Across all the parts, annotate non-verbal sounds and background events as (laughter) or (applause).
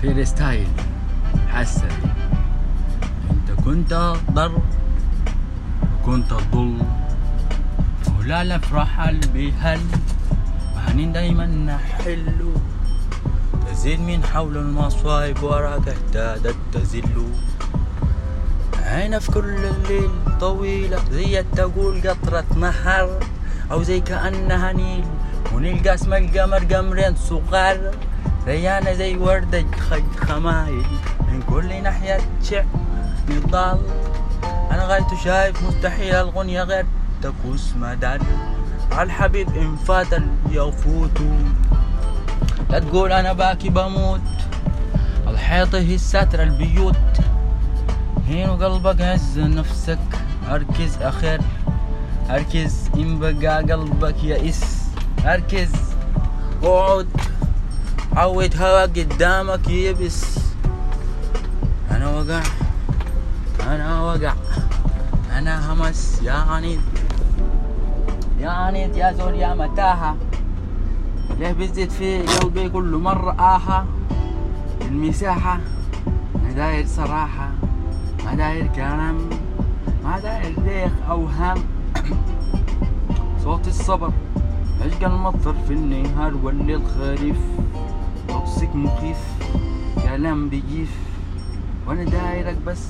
في الستايل. حسن. أنت كنت ضر وكنت تضل ولا نفرح قلبي هل وحنين دايما نحلو تزيد من حول المصايب وراك اهتادت تزل. عينة في كل الليل طويلة زي تقول قطرة نهر. أو زي كأنها نيل ونلقى اسم القمر قمرين صغار. ريانة زي وردة خ- خمايل من كل ناحية شع نضال أنا غايته شايف مستحيل الغنية غير تكوس مدار عالحبيب إن فات يفوتوا لا تقول أنا باكي بموت. الحيط هي الستر البيوت. هين وقلبك هز نفسك. أركز أخير. أركز إن بقى قلبك يئس. أركز. اقعد عود هوا قدامك يبس أنا وقع. أنا وقع. أنا همس. يا عنيد. يا عنيد يا زول يا متاهة. ليه بتزيد في قلبي كل مرة آها؟ المساحة. ما داير صراحة. ما داير كلام. ما داير ريخ أوهام صوت الصبر. عشق المطر في النهار والليل خريف. توكسيك مخيف كلام بيجيف وأنا دايرك بس.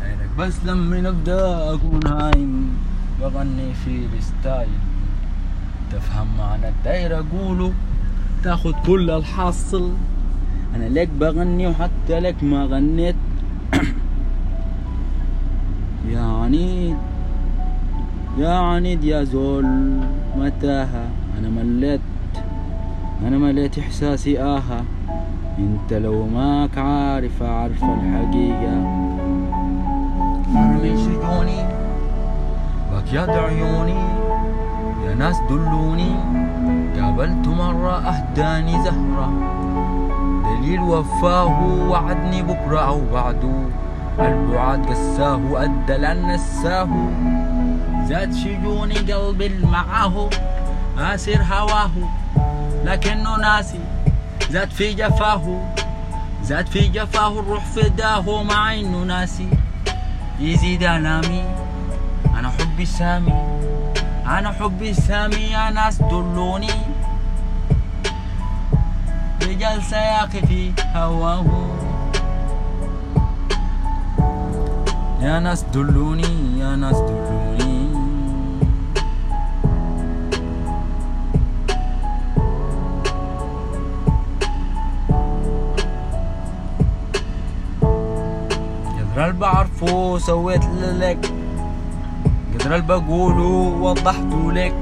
دايرك بس لما نبدأ أكون هايم بغني في الستايل. تفهم معنى الداير أقوله؟ تاخد كل الحاصل. أنا لك بغني وحتى لك ما غنيت. (clears throat) يا عنيد يا عنيد يا زول متاهة. أنا مليت. أنا مليت إحساسي آها. أنت لو ماك عارف أعرف الحقيقة. ارمي شجوني بكياد عيوني يا ناس دلوني. قابلت مرة أهداني زهرة. دليل وفاه وعدني بكرة أو بعده. البعاد قساه أدى لأن نساه. زاد شجوني قلبي معاه آسر هواه. لكنه ناسي زاد في جفاه زاد في جفاه الروح فداه مع انه ناسي يزيد الامي أنا حبي سامي أنا حبي سامي يا ناس دلوني. رجال سياقي في هواه. يا ناس دلوني يا ناس دلوني. بعرفه سويت لك قدر اللي بقوله وضحته لك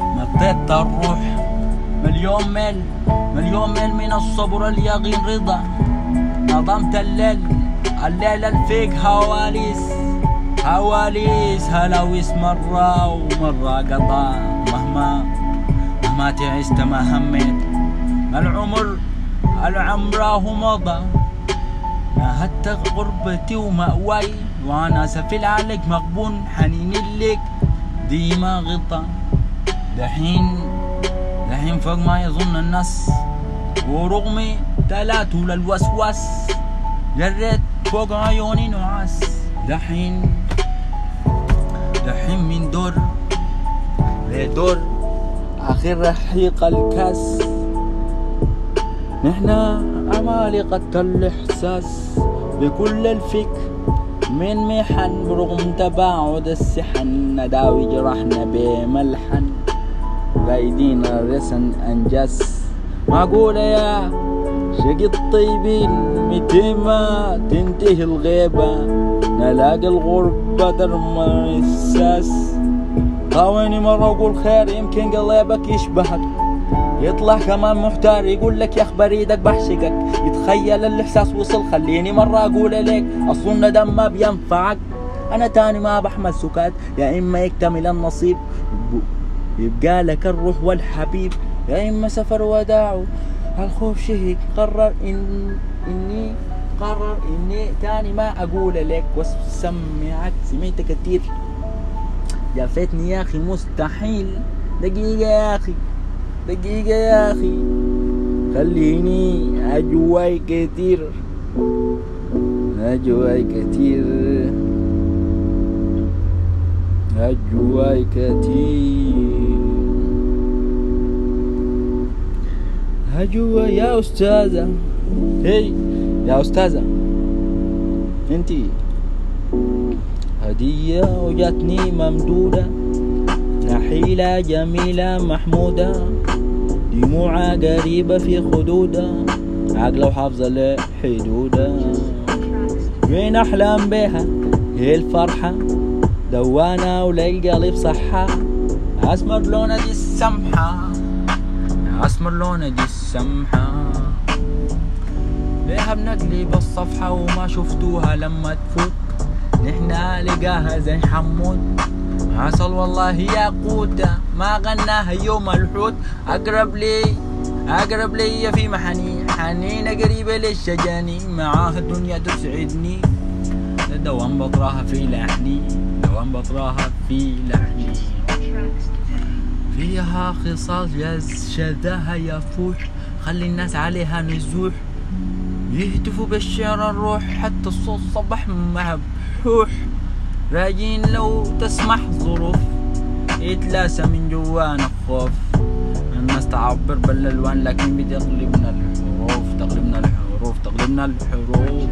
مطيت الروح مليون ميل مليون ميل من الصبر اليقين رضا. نظمت الليل الليل الفيك هواليس. هواليس هلاويس مرة ومرة قضاء مهما مهما تعست ما هميت العمر العمره مضى. نهدت غربتي ومأواي؟ وأنا سفل عليك مغبون حنين لك ديما غطى دحين دحين فوق ما يظن الناس. ورغمي تلاتو للوسواس جريت فوق عيوني نعاس. دحين دحين من دور لدور آخر رحيق الكاس. نحنا عمالقة الإحساس بكل الفكر من محن برغم تباعد السحن نداوي جرحنا بملحن. رايدين الرسن أنجس. معقولة يا شقي الطيبين متى ما تنتهي الغيبة. نلاقي الغربة درم الإحساس طاويني مرة أقول خير يمكن قلبك يشبهك. يطلع كمان محتار يقول لك يا اخ بريدك بحشقك. يتخيل الإحساس وصل خليني مرة أقول لك اصل الندم ما بينفعك. أنا تاني ما بحمل سكات يا إما يكتمل النصيب. يبقى لك الروح والحبيب يا إما سفر وداع. الخوف شهيق قرر إن إني قرر إني تاني ما أقول لك. واسمعك سمعت كتير جافتني يا أخي مستحيل. دقيقة يا أخي. دقيقة يا أخي. خليني أجواي كتير. أجواي كتير. أجواي كتير. أجواي يا أستاذة. هي يا أستاذة. انتي هدية وجاتني ممدودة. نحيلة جميلة محمودة. دموعها قريبة في خدودها عقلة وحافظة لحدودها وين أحلام بيها هي الفرحة. دوانة وللقلب صحة أسمر لونها دي السمحة. أسمر لونها دي السمحة. ليها بنقلب الصفحة وما شفتوها لما تفوت. نحنا لقاها زي حمود. عسل والله يا قوتة. ما غناها يوم الحوت. أقرب لي أقرب لي في محني حنينة قريبة للشجاني. معاها الدنيا تسعدني. دوام بطراها في لحني. دوام بطراها في لحني. فيها خصال جز شذاها يفوح خلي الناس عليها نزوح. يهتفوا بالشعر الروح. حتى الصوت صبح مبحوح راجين لو تسمح ظروف. يتلاسى من جوانا الخوف. الناس تعبر بالألوان لكن بتغلبنا الحروف تغلبنا الحروف تغلبنا الحروف.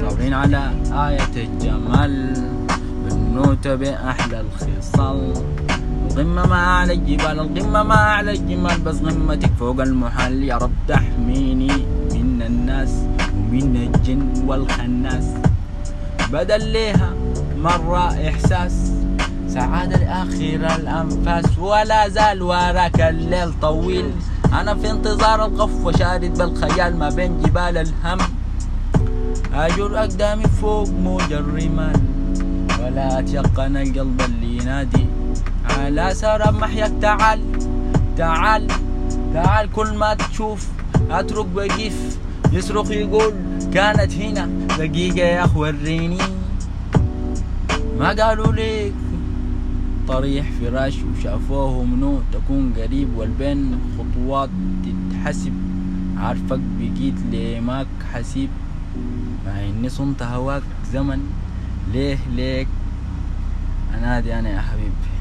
صابرين على آية الجمال بنوتة بأحلى الخصال. القمة ما أعلى الجبال القمة ما أعلى الجمال. بس قمتك فوق المحل يا رب تحميني من الناس ومن الجن والخناس بدل ليها مرة إحساس. سعادة لآخر الأنفاس ولا زال وراك الليل طويل. أنا في انتظار الغف وشارد بالخيال ما بين جبال الهم. أجر أقدامي فوق موج الرمال ولا أتيقن القلب اللي ينادي. على سراب محياك تعال تعال تعال كل ما تشوف أترك بقيف يصرخ يقول كانت هنا دقيقة يا أخ وريني ما قالوا ليك طريح فراش وشافوه منو تكون قريب والبين خطوات تتحسب. عارفك بقيت ليماك حسيب. مع إني صنت هواك زمن. ليه ليك؟ أنادي أنا يا حبيبي.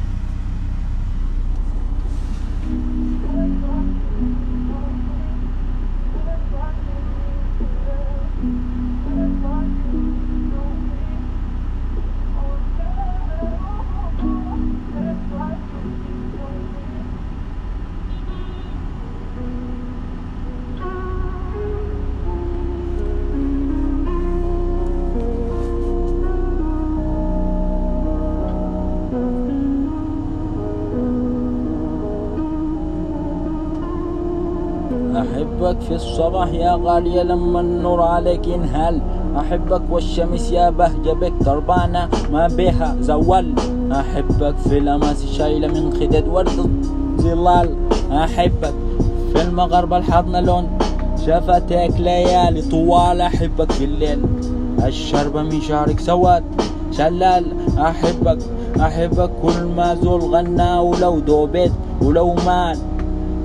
أحبك في الصباح يا غالية لما النور عليك ينهل. أحبك والشمس يا بهجة بك تربانة ما بها زوال. أحبك في الأماس شايلة من خدد ورد ظلال أحبك في المغرب الحضن لون. شفتك ليالي طوال. أحبك في الليل الشربة من شعرك سواد. شلال. أحبك أحبك كل ما زول غنى ولو دوبيت ولو مال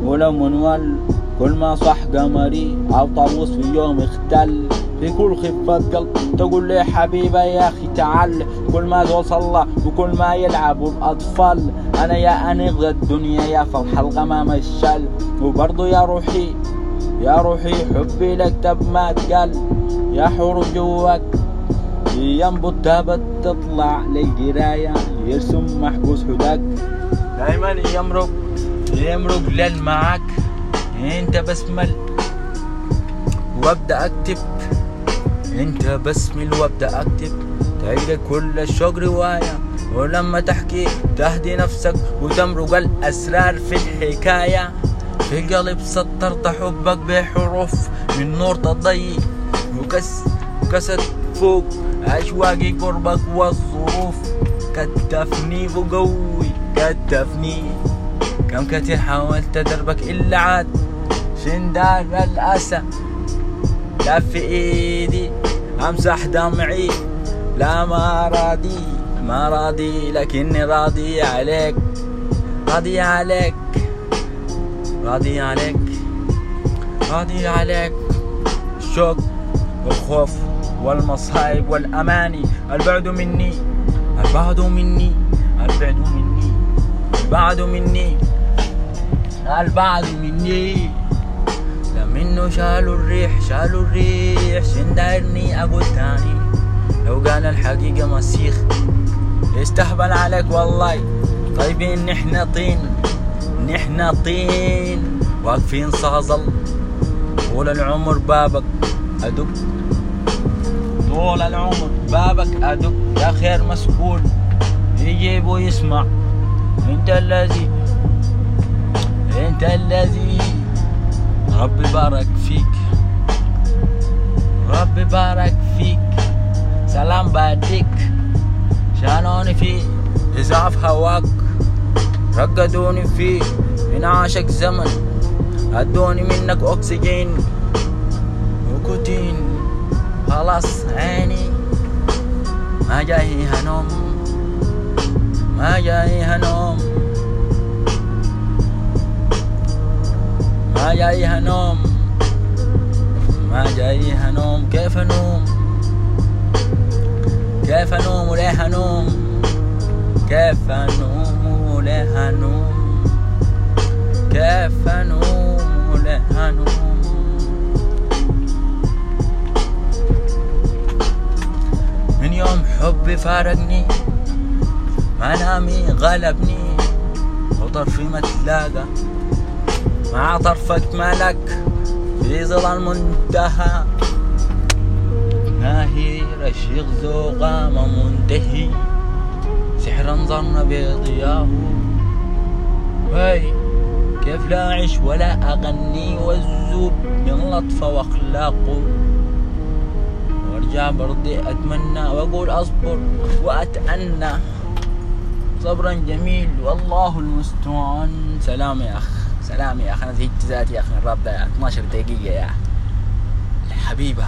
ولو منول كل ما صح قمري أو طاووس في يوم اختل. في كل خفة قلب تقول لي حبيبة يا أخي تعال. كل ما زول صلى وكل ما يلعبوا الأطفال أنا يا أنغ الدنيا يا فرح الغمام الشل. وبرضو يا روحي يا روحي حبي لك تب ما تقل. يا حور جواك ينبض تابت تطلع للقراية يرسم محبوس حداك. دايما يمرق يمرق ليل معاك. انت بسمل وابدأ اكتب. انت بسمل وابدأ اكتب. تلقى كل الشوق رواية ولما تحكي تهدي نفسك وتمرق الأسرار في الحكاية. في قلب سطرت حبك بحروف من نور تضيء. وكس كست فوق أشواقي قربك والظروف. كتفني وقوي كتفني. كم كتير حاولت أدربك إلا عاد. شندار الأسى. لا في إيدي أمسح دمعي. لا ما راضي ما راضي لكني راضي عليك. راضي عليك. راضي عليك. قاضي عليك. الشوق والخوف والمصايب والأماني. البعد مني البعد مني البعد مني البعد مني البعد مني. منه شالوا الريح؟ شالوا الريح. شندارني أقول تاني؟ لو قال الحقيقة مسيخ يستهبل عليك والله. طيبين نحن طين. نحن طين. واقفين صازل. طول العمر بابك أدق طول العمر بابك أدق يا خير مسؤول يجيب ويسمع أنت الذي أنت الذي ربي بارك فيك. ربي بارك فيك. سلام بعدك شانوني في إزعاف هواك. رقدوني في انعاشك زمن. ادوني منك أكسجين. وكوتين خلاص عيني. ما جايها نوم ما جايها نوم جايها نوم. ما جايها نوم. كيف نوم؟ كيف نوم وليها نوم؟ كيف نوم وليها نوم؟ كيف نوم وليها نوم؟ من يوم حبي فارقني منامي غلبني وطرفي ما تلاقى. مع طرفك ملك في ظل المنتهى. ناهي رشيق ذوقا ما منتهي. سحر انظرنا بضياه هاي كيف لا أعيش ولا أغني والذوب من لطفه وأخلاقه. وأرجع برضي أتمنى وأقول أصبر وأتأنى. صبرا جميل والله المستعان. سلام يا أخ سلام يا أخ أنا زهقت ذاتي يا أخي الراب ده 12 دقيقة يا الحبيبة